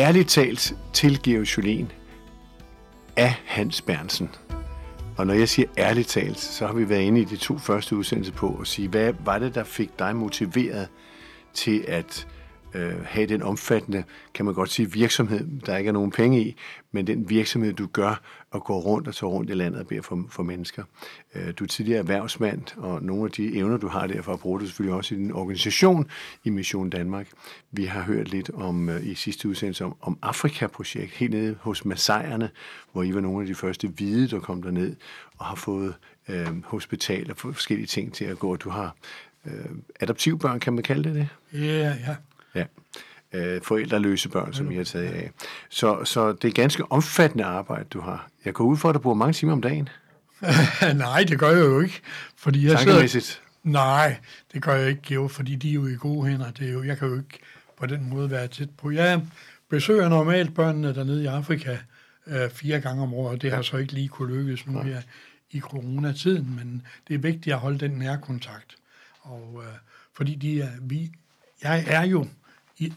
ærligt talt til Julien af Hans Bernsen. Og når jeg siger ærligt talt, så har vi været inde i de to første udsendelser på at sige, hvad var det, der fik dig motiveret til at øh, have den omfattende, kan man godt sige, virksomhed, der ikke er nogen penge i, men den virksomhed, du gør og går rundt og tager rundt i landet og beder for, for mennesker. Øh, du er tidligere erhvervsmand, og nogle af de evner, du har derfor, bruger du selvfølgelig også i din organisation i Mission Danmark. Vi har hørt lidt om øh, i sidste udsendelse om, om Afrika-projekt, helt nede hos Masajerne, hvor I var nogle af de første hvide, der kom derned og har fået øh, hospitaler og forskellige ting til at gå. Du har øh, adoptivbørn, kan man kalde det det? Ja, ja. Ja. Øh, forældreløse børn, som I har taget af. Så, så det er ganske omfattende arbejde, du har. Jeg går ud for, at du bruger mange timer om dagen. Nej, det gør jeg jo ikke. Fordi jeg Tankemæssigt. Nej, det gør jeg ikke, jo, fordi de er jo i gode hænder. Det er jo, jeg kan jo ikke på den måde være tæt på. Jeg besøger normalt børnene dernede i Afrika øh, fire gange om året, og det har så ikke lige kunne lykkes nu her i coronatiden, men det er vigtigt at holde den nærkontakt. Og øh, fordi de er, vi, jeg er jo i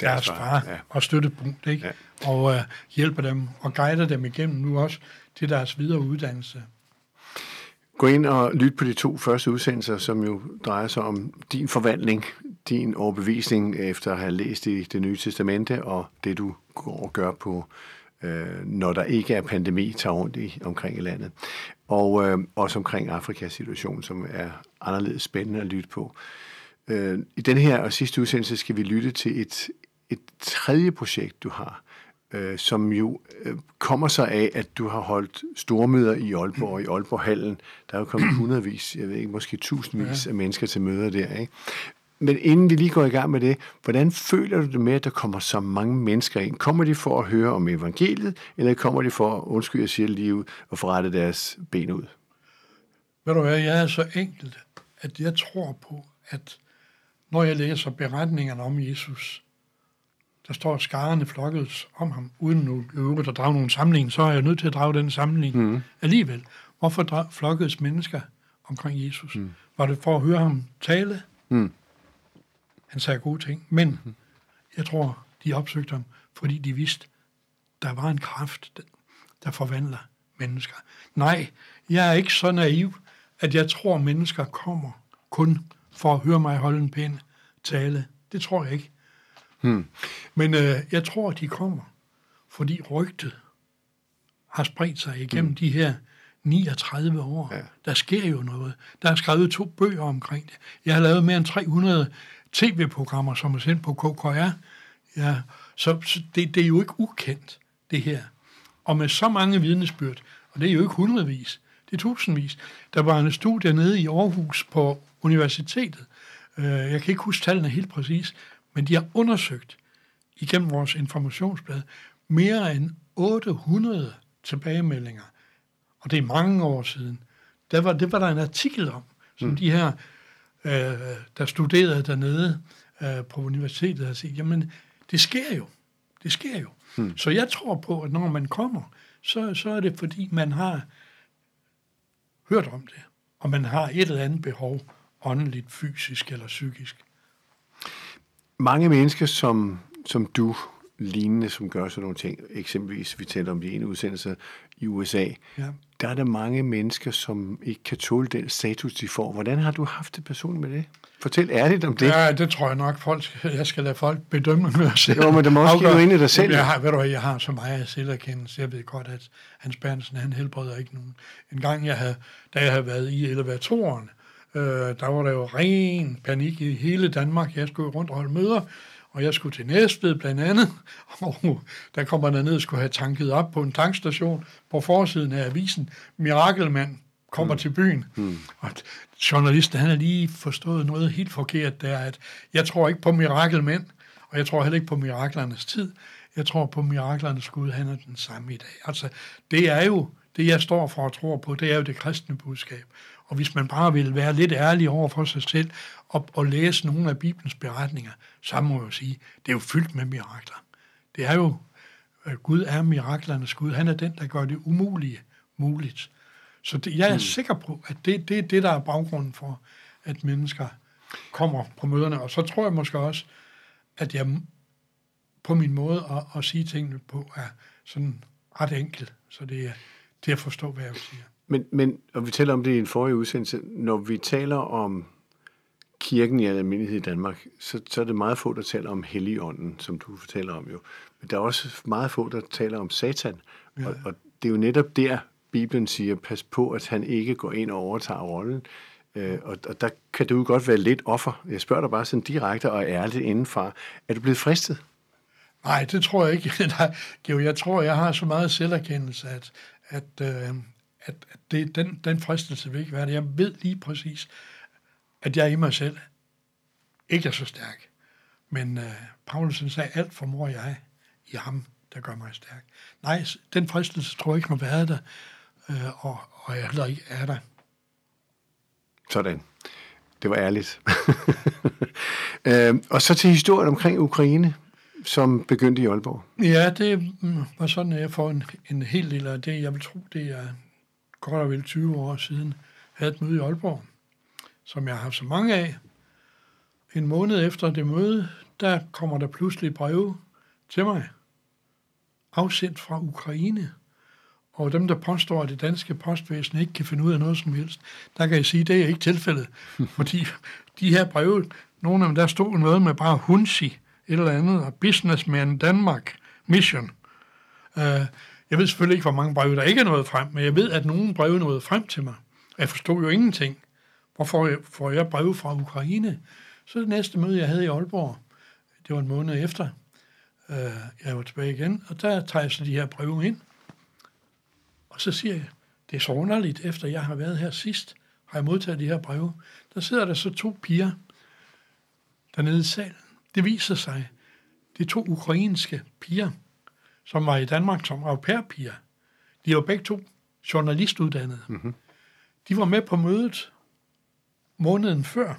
deres far ja. og støttepunkt, ikke? Ja. og øh, hjælper dem og guider dem igennem nu også til deres videre uddannelse. Gå ind og lyt på de to første udsendelser, som jo drejer sig om din forvandling, din overbevisning efter at have læst i det nye testamente, og det du går og gør på, øh, når der ikke er pandemi, tager rundt i, omkring i landet. Og øh, også omkring Afrikas situation, som er anderledes spændende at lytte på. Øh, I den her og sidste udsendelse skal vi lytte til et, et tredje projekt, du har, øh, som jo øh, kommer sig af, at du har holdt stormøder i Aalborg, i Aalborg-hallen. Der er jo kommet hundredvis, jeg ved ikke, måske tusindvis ja. af mennesker til møder der. Ikke? Men inden vi lige går i gang med det, hvordan føler du det med, at der kommer så mange mennesker ind? Kommer de for at høre om evangeliet, eller kommer de for, undskyld jeg siger lige ud, og forrette deres ben ud? Ved du hvad, jeg er så enkelt, at jeg tror på, at når jeg læser beretningerne om Jesus, der står skarerne flokket om ham, uden øvrigt at drage nogen sammenligning, så er jeg nødt til at drage den sammenligning mm. alligevel. Hvorfor flokkedes mennesker omkring Jesus? Mm. Var det for at høre ham tale? Mm. Han sagde gode ting, men mm. jeg tror, de opsøgte ham, fordi de vidste, der var en kraft, der forvandler mennesker. Nej, jeg er ikke så naiv, at jeg tror, mennesker kommer kun for at høre mig holde en pæn tale. Det tror jeg ikke. Hmm. Men øh, jeg tror, at de kommer, fordi rygtet har spredt sig igennem hmm. de her 39 år. Ja. Der sker jo noget. Der er skrevet to bøger omkring det. Jeg har lavet mere end 300 tv-programmer, som er sendt på KKR. Ja, så, så det, det er jo ikke ukendt, det her. Og med så mange vidnesbyrd, og det er jo ikke hundredvis, det er tusindvis. Der var en studie nede i Aarhus på universitetet. Øh, jeg kan ikke huske tallene helt præcis, men de har undersøgt igennem vores informationsblad mere end 800 tilbagemeldinger. Og det er mange år siden. Der var, det var der en artikel om, som mm. de her, øh, der studerede dernede øh, på universitetet, har sagt, jamen, det sker jo. Det sker jo. Mm. Så jeg tror på, at når man kommer, så, så er det fordi, man har hørt om det, og man har et eller andet behov, åndeligt, fysisk eller psykisk. Mange mennesker, som, som du, lignende, som gør sådan nogle ting, eksempelvis, vi taler om de ene udsendelser i USA, ja. der er der mange mennesker, som ikke kan tåle den status, de får. Hvordan har du haft det personligt med det? Fortæl ærligt om det. Ja, det tror jeg nok, folk, jeg skal lade folk bedømme med selv. Jo, men det må også give ind i dig selv. Jeg har, ved du hvad, jeg har så meget selverkendelse. Jeg ved godt, at Hans Bernsen, han helbreder ikke nogen. En gang, jeg havde, da jeg havde været i elevatoren, øh, der var der jo ren panik i hele Danmark. Jeg skulle rundt og holde møder, og jeg skulle til Næstved blandt andet, og der kommer der ned og skulle have tanket op på en tankstation på forsiden af avisen. Mirakelmand kommer mm. til byen. Mm. Og journalisten, han har lige forstået noget helt forkert der, at jeg tror ikke på mirakelmænd, og jeg tror heller ikke på miraklernes tid. Jeg tror på miraklernes Gud, han er den samme i dag. Altså, det er jo det, jeg står for og tror på, det er jo det kristne budskab. Og hvis man bare vil være lidt ærlig over for sig selv og, og læse nogle af Bibelens beretninger, så må jeg jo sige, det er jo fyldt med mirakler. Det er jo, Gud er miraklernes Gud. Han er den, der gør det umulige muligt. Så det, jeg er mm. sikker på, at det, det er det, der er baggrunden for, at mennesker kommer på møderne. Og så tror jeg måske også, at jeg på min måde at, at sige tingene på er sådan ret enkel, så det er til at forstå, hvad jeg siger. Men, men, og vi taler om det i en forrige udsendelse, når vi taler om kirken i almindelighed i Danmark, så, så er det meget få, der taler om Helligånden, som du fortæller om jo. Men der er også meget få, der taler om Satan. Ja. Og, og det er jo netop der, Bibelen siger, pas på, at han ikke går ind og overtager rollen. Øh, og, og der kan du jo godt være lidt offer. Jeg spørger dig bare sådan direkte og ærligt indenfra. Er du blevet fristet? Nej, det tror jeg ikke. Nej, jeg tror, jeg har så meget selverkendelse, at, at, øh, at, at det, den, den fristelse vil ikke være det. Jeg ved lige præcis, at jeg i mig selv ikke er så stærk. Men øh, Paulus sagde, alt formår jeg i ham, der gør mig stærk. Nej, den fristelse tror jeg ikke har været der, øh, og, og jeg heller ikke er der. Sådan. Det var ærligt. øh, og så til historien omkring Ukraine, som begyndte i Aalborg. Ja, det var sådan, at jeg for en, en hel del af det, jeg vil tro, det er godt og vel 20 år siden, havde et møde i Aalborg, som jeg har haft så mange af. En måned efter det møde, der kommer der pludselig breve til mig, afsendt fra Ukraine. Og dem, der påstår, at det danske postvæsen ikke kan finde ud af noget som helst, der kan jeg sige, at det er ikke tilfældet. Fordi de her breve, nogle af dem, der stod noget med bare Hunsi, et eller andet, og Businessman Danmark Mission. Uh, jeg ved selvfølgelig ikke, hvor mange breve der ikke er nået frem, men jeg ved, at nogle breve nåede frem til mig. Jeg forstod jo ingenting. Hvorfor får jeg breve fra Ukraine? Så det næste møde, jeg havde i Aalborg, det var en måned efter, øh, jeg var tilbage igen, og der tager jeg så de her breve ind, og så siger jeg, det er så underligt, efter jeg har været her sidst, har jeg modtaget de her breve. Der sidder der så to piger dernede i salen. Det viser sig, det er to ukrainske piger, som var i Danmark som au pair-piger. De var begge to journalistuddannede. Mm-hmm. De var med på mødet måneden før,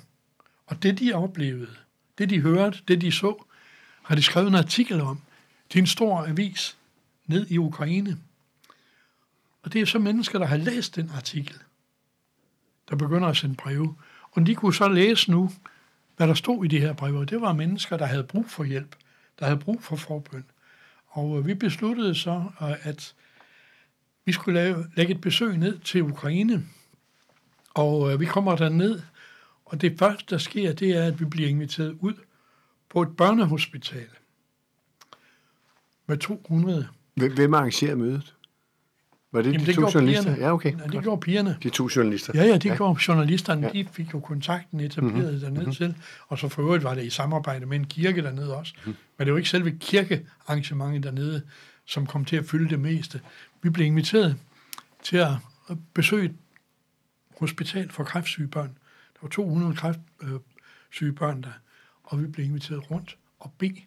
og det de oplevede, det de hørte, det de så, har de skrevet en artikel om til en stor avis ned i Ukraine. Og det er så mennesker, der har læst den artikel, der begynder at sende breve. Og de kunne så læse nu, hvad der stod i de her breve. Det var mennesker, der havde brug for hjælp, der havde brug for forbøn. Og øh, vi besluttede så, øh, at vi skulle lave, lægge et besøg ned til Ukraine. Og øh, vi kommer der ned, og det første, der sker, det er, at vi bliver inviteret ud på et børnehospital med 200. Hvem arrangerer mødet? Var det Jamen, de det to journalister? pigerne. Ja, okay. Ja, det gjorde pigerne. De to journalister. Ja, ja, de Ja. gjorde journalisterne. Ja. De fik jo kontakten etableret mm-hmm. dernede mm-hmm. til. Og så for øvrigt var det i samarbejde med en kirke dernede også. Mm. Men det var ikke selve kirkearrangementet dernede, som kom til at fylde det meste. Vi blev inviteret til at besøge et hospital for kræftsyge børn. Der var 200 kræftsyge børn der. Og vi blev inviteret rundt og bede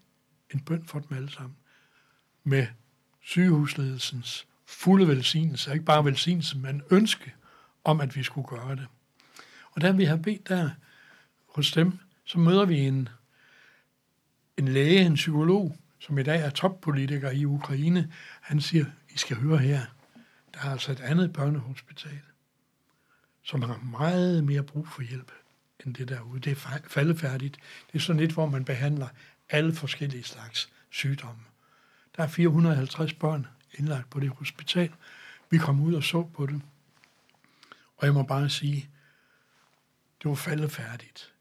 en bøn for dem alle sammen. Med sygehusledelsens fulde velsignelse, ikke bare velsignelse, men ønske om, at vi skulle gøre det. Og da vi har bedt der hos dem, så møder vi en, en læge, en psykolog, som i dag er toppolitiker i Ukraine. Han siger, I skal høre her, der er altså et andet børnehospital, som har meget mere brug for hjælp end det derude. Det er faldefærdigt. Det er sådan lidt, hvor man behandler alle forskellige slags sygdomme. Der er 450 børn indlagt på det hospital. Vi kom ud og så på det. Og jeg må bare sige, det var faldefærdigt.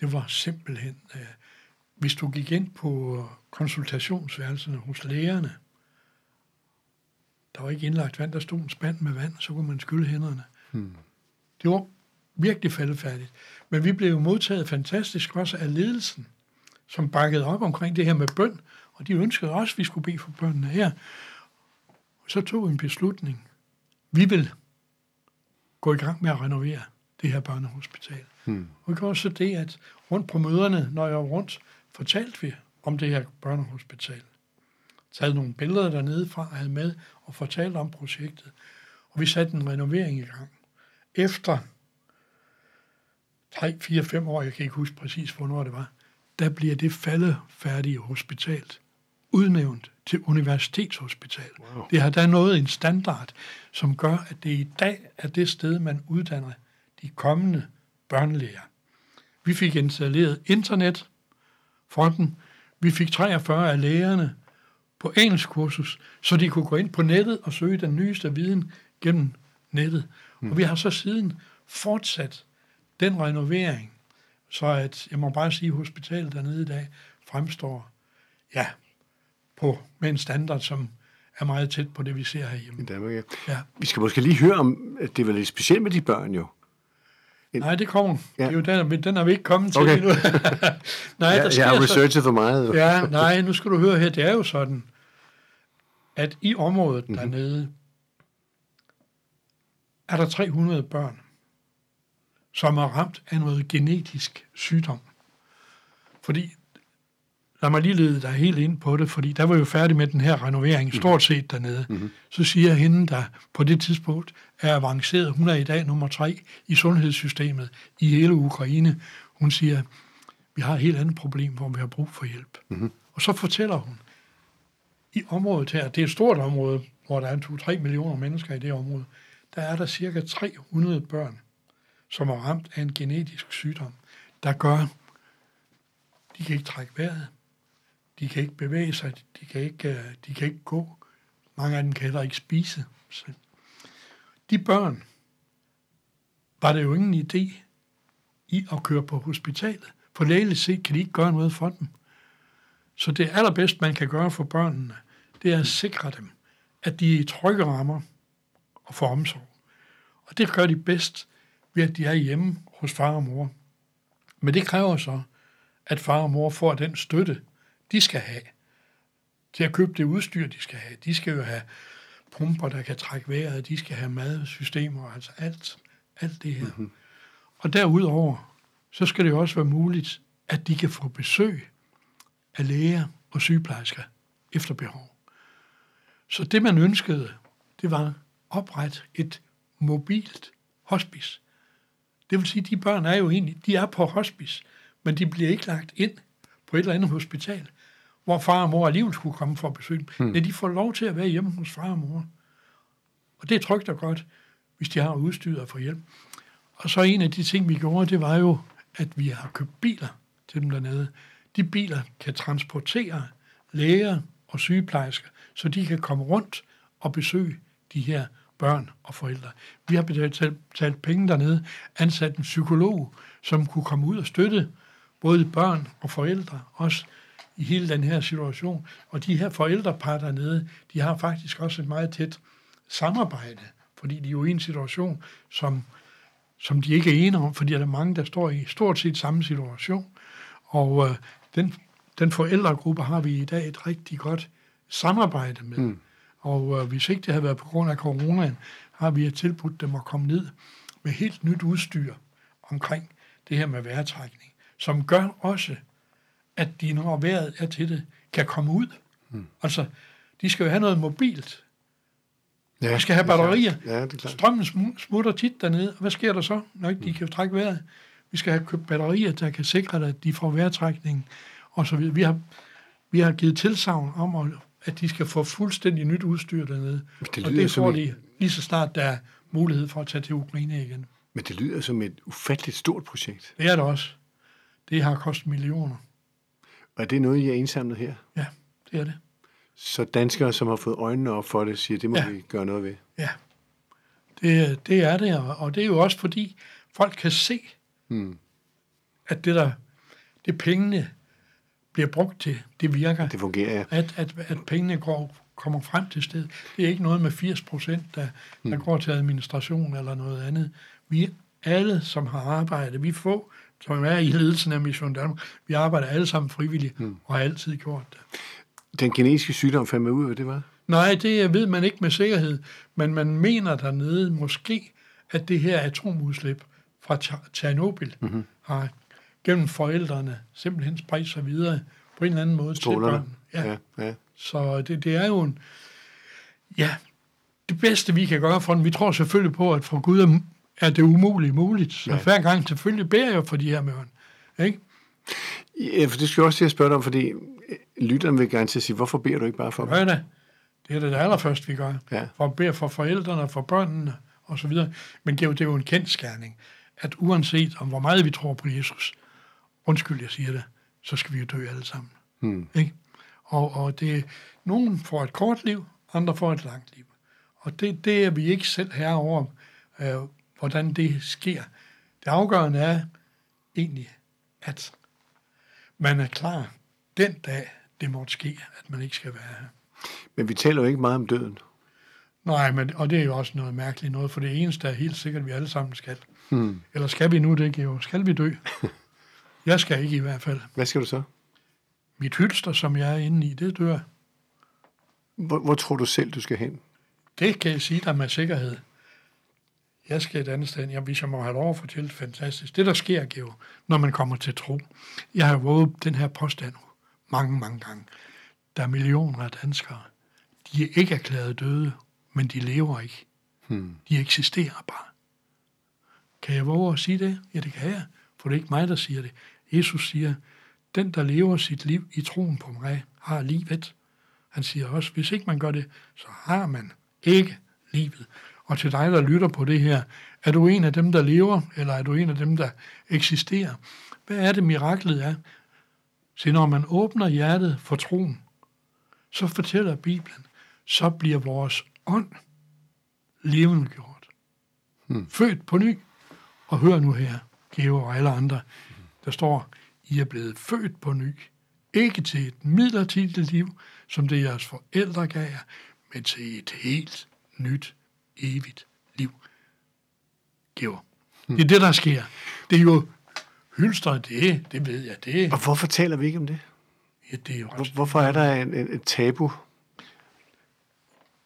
Det var simpelthen, øh, hvis du gik ind på konsultationsværelserne hos lægerne, der var ikke indlagt vand, der stod en spand med vand, så kunne man skylle hænderne. Hmm. Det var virkelig faldefærdigt. Men vi blev modtaget fantastisk også af ledelsen, som bakkede op omkring det her med bøn, og de ønskede også, at vi skulle bede for børnene her. Så tog vi en beslutning. Vi vil gå i gang med at renovere det her børnehospital. Hmm. Og vi gjorde så det, at rundt på møderne, når jeg var rundt, fortalte vi om det her børnehospital. Taget nogle billeder dernede fra, havde med og fortalte om projektet. Og vi satte en renovering i gang. Efter 3, 4, 5 år, jeg kan ikke huske præcis, hvornår det var, der bliver det faldefærdige hospital udnævnt til universitetshospital. Wow. Det har der nået en standard, som gør, at det i dag er det sted, man uddanner de kommende børnelæger. Vi fik installeret internet for dem. Vi fik 43 af lægerne på engelsk kursus, så de kunne gå ind på nettet og søge den nyeste viden gennem nettet. Mm. Og vi har så siden fortsat den renovering, så at, jeg må bare sige, hospitalet dernede i dag fremstår, ja, på, med en standard, som er meget tæt på det, vi ser herhjemme. I Danmark, ja. Ja. Vi skal måske lige høre om, at det var lidt specielt med de børn jo. Nej, det kommer. Ja. Ja. Det er jo den, den er vi ikke kommet til Okay. endnu. nej, Jeg, der sker jeg har så, researchet for meget. Ja, nej, nu skal du høre her, det er jo sådan, at i området Mhm. mm-hmm. dernede, er der 300 børn, som er ramt af noget genetisk sygdom. Fordi, lad mig lige lede dig helt ind på det, fordi der var jo færdig med den her renovering, stort set dernede. Mm-hmm. Så siger hende, der på det tidspunkt er avanceret, hun er i dag nummer tre i sundhedssystemet i hele Ukraine, hun siger, vi har et helt andet problem, hvor vi har brug for hjælp. Mm-hmm. Og så fortæller hun, i området her, det er et stort område, hvor der er 2-3 millioner mennesker i det område, der er der cirka 300 børn, som er ramt af en genetisk sygdom, der gør, de kan ikke trække vejret, de kan ikke bevæge sig, de kan ikke, øh, de kan ikke gå, mange af dem kan heller ikke spise. Så de børn var det jo ingen idé i at køre på hospitalet, for lægeligt set kan de ikke gøre noget for dem. Så det allerbedste, man kan gøre for børnene, det er at sikre dem, at de er i trygge rammer og får omsorg. Og det gør de bedst ved, at de er hjemme hos far og mor. Men det kræver så, at far og mor får den støtte, de skal have til at købe det udstyr, de skal have. De skal jo have pumper, der kan trække vejret, de skal have madsystemer, altså alt, alt det her. Mm-hmm. Og derudover, så skal det jo også være muligt, at de kan få besøg af læger og sygeplejersker efter behov. Så det, man ønskede, det var opret et mobilt hospice. Det vil sige, at de børn er jo egentlig, de er på hospice, men de bliver ikke lagt ind på et eller andet hospital, hvor far og mor alligevel skulle komme for at besøge dem. Hmm. Nej, de får lov til at være hjemme hos far og mor. Og det er trygt og godt, hvis de har udstyr og får hjælp. Og så en af de ting, vi gjorde, det var jo, at vi har købt biler til dem dernede. De biler kan transportere læger og sygeplejersker, så de kan komme rundt og besøge de her børn og forældre. Vi har betalt betalt penge dernede, ansat en psykolog, som kunne komme ud og støtte både børn og forældre, også i hele den her situation. Og de her forældrepar dernede, de har faktisk også et meget tæt samarbejde, fordi de er jo i en situation, som, som de ikke er enige om, fordi der er mange, der står i stort set samme situation. Og øh, den, den forældregruppe har vi i dag et rigtig godt samarbejde med. Mm. Og øh, hvis ikke det havde været på grund af coronaen, har vi tilbudt dem at komme ned med helt nyt udstyr omkring det her med vejrtrækning, som gør også, at de, når vejret er til det, kan komme ud. Mm. Altså, de skal jo have noget mobilt. Ja, De skal have er batterier. Ja, det er klart. Strømmen smu- smutter tit dernede, og hvad sker der så, når ikke de kan trække vejret? Vi skal have købt batterier, der kan sikre, at de får vejrtrækning, og så videre. Vi har, vi har givet tilsavn om, at- at de skal få fuldstændig nyt udstyr dernede. Det og det får de lige så snart, der er mulighed for at tage til Ukraine igen. Men det lyder som et ufatteligt stort projekt. Det er det også. Det har kostet millioner. Og er det noget, I har indsamlet her? Ja, det er det. Så danskere, som har fået øjnene op for det, siger, det må Ja. vi gøre noget ved. Ja, det, det er det, og- det er jo også fordi, folk kan se, Hmm. at det der, det pengene bliver brugt til, det virker. Det fungerer, ja. At, at, at pengene går, kommer frem til stedet. Det er ikke noget med 80 procent, der, der går til administration eller noget andet. Vi alle, som har arbejdet, vi få, som er i ledelsen af Mission Danmark, vi arbejder alle sammen frivilligt, mm. og har altid gjort det. Den genetiske sygdom fandt man ud af, hvad det var? Nej, det ved man ikke med sikkerhed, men man mener dernede måske, at det her atomudslip fra Tjer- Tjernobyl mm-hmm. har gennem forældrene simpelthen spredt sig videre på en eller anden måde Strålerne. til børn. Ja, ja. Så det, det er jo en... Ja, det bedste vi kan gøre for den, vi tror selvfølgelig på, at for Gud er, er det umulige muligt. Så Ja. ja. hver gang selvfølgelig beder jeg for de her børn. Ikke? Ja, for det skal jeg også til at spørge dig om, fordi øh, lytteren vil gerne til at sige, hvorfor beder du ikke bare for dem? Gør det. Det er det allerførste, vi gør. Ja. For at bede for forældrene, for børnene og så videre. Men det er, jo, det er jo en kendt skærning, at uanset om hvor meget vi tror på Jesus, undskyld, jeg siger det, så skal vi jo dø alle sammen. Hmm. Ikke? Og, og det, nogen får et kort liv, andre får et langt liv. Og det, det er vi ikke selv her over, øh, hvordan det sker. Det afgørende er egentlig, at man er klar den dag, det måtte ske, at man ikke skal være her. Men vi taler jo ikke meget om døden. Nej, men, og det er jo også noget mærkeligt noget, for det eneste er helt sikkert, at vi alle sammen skal. Hmm. Eller skal vi nu det, Geo? Skal vi dø? Jeg skal ikke i hvert fald. Hvad skal du så? Mit hylster, som jeg er inde i, det dør. Hvor, hvor tror du selv, du skal hen? Det kan jeg sige dig med sikkerhed. Jeg skal et andet sted. Ja, hvis jeg må have lov at fortælle, fantastisk. Det, der sker, Geo, når man kommer til tro. Jeg har våget den her påstand mange, mange gange. Der er millioner af danskere. De er ikke erklæret døde, men de lever ikke. Hmm. De eksisterer bare. Kan jeg våge at sige det? Ja, det kan jeg, for det er ikke mig, der siger det. Jesus siger, den, der lever sit liv i troen på mig, har livet. Han siger også, hvis ikke man gør det, så har man ikke livet. Og til dig, der lytter på det her, er du en af dem, der lever, eller er du en af dem, der eksisterer? Hvad er det, miraklet er? Så når man åbner hjertet for troen, så fortæller Bibelen, så bliver vores ånd levende gjort. Hmm. Født på ny. Og hør nu her, Geo og alle andre, der står, I er blevet født på ny. Ikke til et midlertidigt liv, som det jeres forældre gav jer, men til et helt nyt, evigt liv. Geo. Det er det, der sker. Det er jo hylster, det, det ved jeg, det, Og hvorfor taler vi ikke om det? ja, det er jo Hvor, hvorfor er der en, en, et tabu?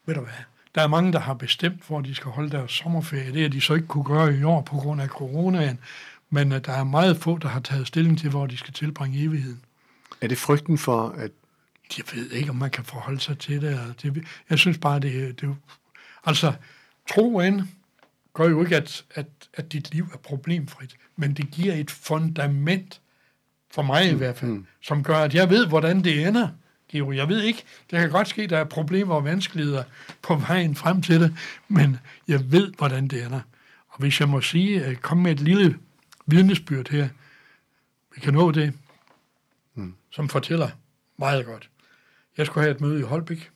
ved du hvad, der er mange, der har bestemt, hvor de skal holde deres sommerferie. Det har de så ikke kunne gøre i år på grund af coronaen, men uh, der er meget få, der har taget stilling til, hvor de skal tilbringe evigheden. Er det frygten for, at Jeg ved ikke, om man kan forholde sig til det. jeg synes bare, det, det er Altså, troen gør jo ikke, at, at, at dit liv er problemfrit, men det giver et fundament, for mig i hvert fald, mm. som gør, at jeg ved, hvordan det ender. Geo, jeg ved ikke, det kan godt ske, der er problemer og vanskeligheder på vejen frem til det, men jeg ved, hvordan det ender. Og hvis jeg må sige, øh, komme med et lille vidnesbyrd her, vi kan nå det, mm. som fortæller meget godt. Jeg skulle have et møde i Holbæk,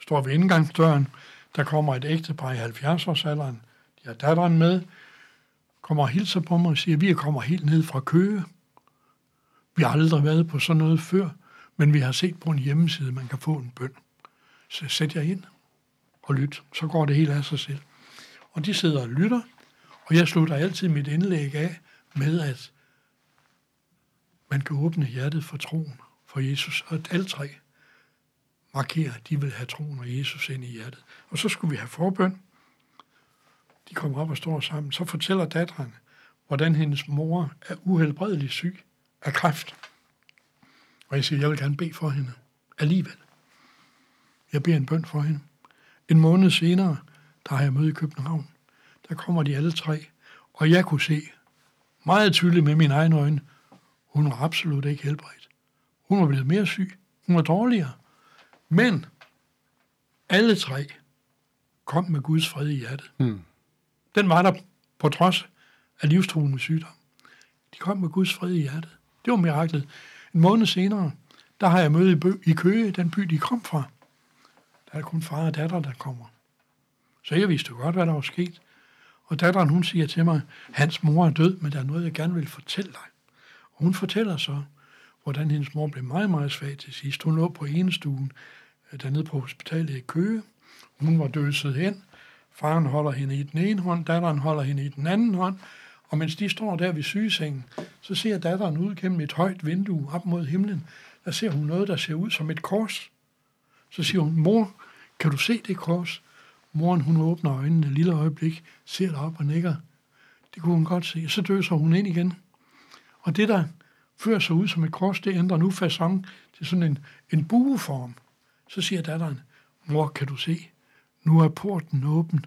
står ved indgangsdøren, der kommer et ægtepar i 70-årsalderen, de har datteren med, kommer og hilser på mig og siger, vi kommer helt ned fra Køge. Vi har aldrig været på sådan noget før, men vi har set på en hjemmeside, man kan få en bøn. Så sæt jeg ind og lyt, så går det helt af sig selv. Og de sidder og lytter, og jeg slutter altid mit indlæg af med, at man kan åbne hjertet for troen for Jesus, og at alle tre markere, at de vil have troen og Jesus ind i hjertet. Og så skulle vi have forbøn. De kommer op og står sammen. Så fortæller datteren, hvordan hendes mor er uhelbredeligt syg af kræft. Og jeg siger, jeg vil gerne bede for hende alligevel. Jeg beder en bøn for hende. En måned senere, der har jeg møde i København. Der kommer de alle tre, og jeg kunne se meget tydeligt med mine egne øjne, hun var absolut ikke helbredt. Hun var blevet mere syg. Hun var dårligere. Men alle tre kom med Guds fred i hjertet. Hmm. Den var der på trods af livstruende sygdom. De kom med Guds fred i hjertet. Det var miraklet. En måned senere, der har jeg møde i, Bø- i Køge, den by, de kom fra. Der er kun far og datter, der kommer. Så jeg vidste jo godt, hvad der var sket. Og datteren, hun siger til mig, hans mor er død, men der er noget, jeg gerne vil fortælle dig. Og hun fortæller så, hvordan hendes mor blev meget, meget svag til sidst. Hun lå på enestuen dernede på hospitalet i Køge. Hun var døset hen. Faren holder hende i den ene hånd, datteren holder hende i den anden hånd. Og mens de står der ved sygesengen, så ser datteren ud gennem et højt vindue op mod himlen. Der ser hun noget, der ser ud som et kors. Så siger hun, mor, kan du se det kors? Moren, hun åbner øjnene et lille øjeblik, ser derop og nikker. Det kunne hun godt se. Så døser hun ind igen. Og det, der før så ud som et kors, det ændrer nu fasong til sådan en, en bueform. Så siger datteren, mor, kan du se? Nu er porten åben.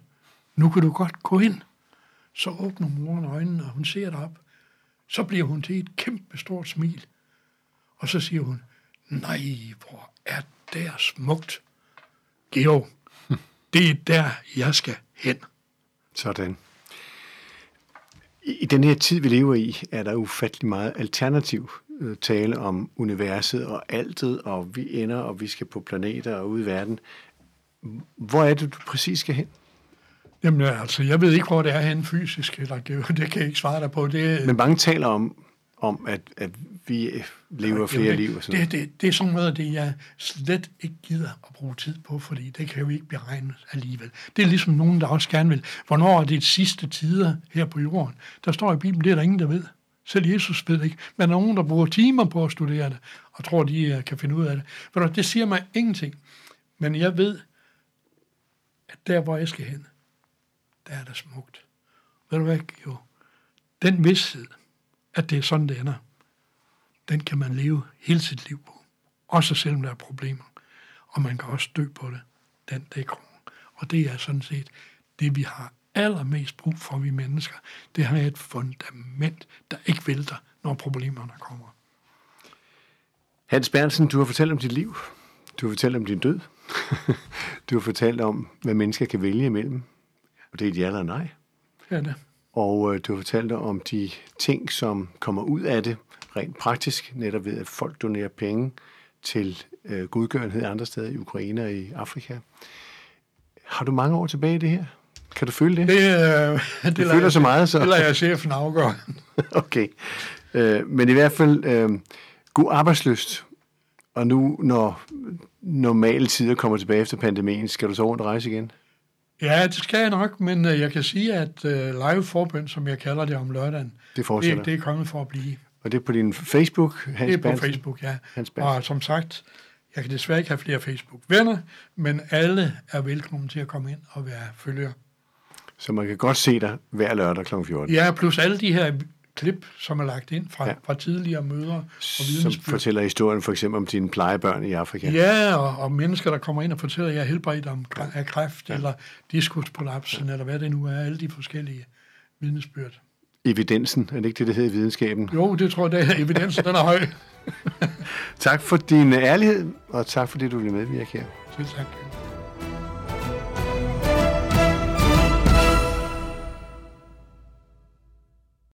Nu kan du godt gå ind. Så åbner moren øjnene, og hun ser derop. Så bliver hun til et kæmpe stort smil. Og så siger hun, nej, hvor er der smukt. Georg, det er der, jeg skal hen. Sådan. I den her tid, vi lever i, er der ufattelig meget alternativ tale om universet og altet, og vi ender, og vi skal på planeter og ud i verden. Hvor er det, du præcis skal hen? Jamen altså, jeg ved ikke, hvor det er hen fysisk, eller det kan jeg ikke svare dig på. Det, Men mange taler om, om at, at vi lever flere det, liv. Og sådan. Det, det, det er sådan noget det, jeg slet ikke gider at bruge tid på, fordi det kan jo ikke beregne alligevel. Det er ligesom nogen, der også gerne vil. Hvornår er det sidste tider her på jorden? Der står i Bibelen, det er der ingen, der ved. Selv Jesus ved ikke. Men der er nogen, der bruger timer på at studere det, og tror, de øh, kan finde ud af det. det siger mig ingenting. Men jeg ved, at der, hvor jeg skal hen, der er det smukt. Ved du hvad, jo? Den vidsthed, at det er sådan, det ender, den kan man leve hele sit liv på. Også selvom der er problemer. Og man kan også dø på det. Den dag kommer. Og det er sådan set det, vi har allermest brug for, vi mennesker. Det har et fundament, der ikke vælter, når problemerne kommer. Hans Bernsen, du har fortalt om dit liv. Du har fortalt om din død. du har fortalt om, hvad mennesker kan vælge imellem. Og det er et ja eller nej. Ja, det. Og øh, du har fortalt om de ting, som kommer ud af det, rent praktisk, netop ved at folk donerer penge til øh, godgørenhed andre steder i Ukraine og i Afrika. Har du mange år tilbage i det her? Kan du føle det? Det, øh, det, det føler jeg, så meget, så. Det lader jeg chefen afgøre. okay. Øh, men i hvert fald øh, god arbejdsløst. Og nu, når normale tider kommer tilbage efter pandemien, skal du så rundt og rejse igen? Ja, det skal jeg nok, men øh, jeg kan sige, at øh, live forbøn, som jeg kalder det om lørdagen, det, det, det er kommet for at blive. Og det er på din Facebook, Hans Det er på Facebook, ja. Hans og som sagt, jeg kan desværre ikke have flere Facebook-venner, men alle er velkommen til at komme ind og være følgere. Så man kan godt se dig hver lørdag kl. 14? Ja, plus alle de her klip, som er lagt ind fra, ja. fra tidligere møder og Som fortæller historien for eksempel om dine plejebørn i Afrika. Ja, og, og mennesker, der kommer ind og fortæller, at jeg er helbredt om, af kræft, ja. eller diskusprolapsen, ja. eller hvad det nu er, alle de forskellige vidnesbyrd. Evidensen, er det ikke det, der hedder videnskaben? Jo, det tror jeg, det er. Evidensen, den er høj. tak for din ærlighed, og tak fordi du ville medvirke her. Selv tak.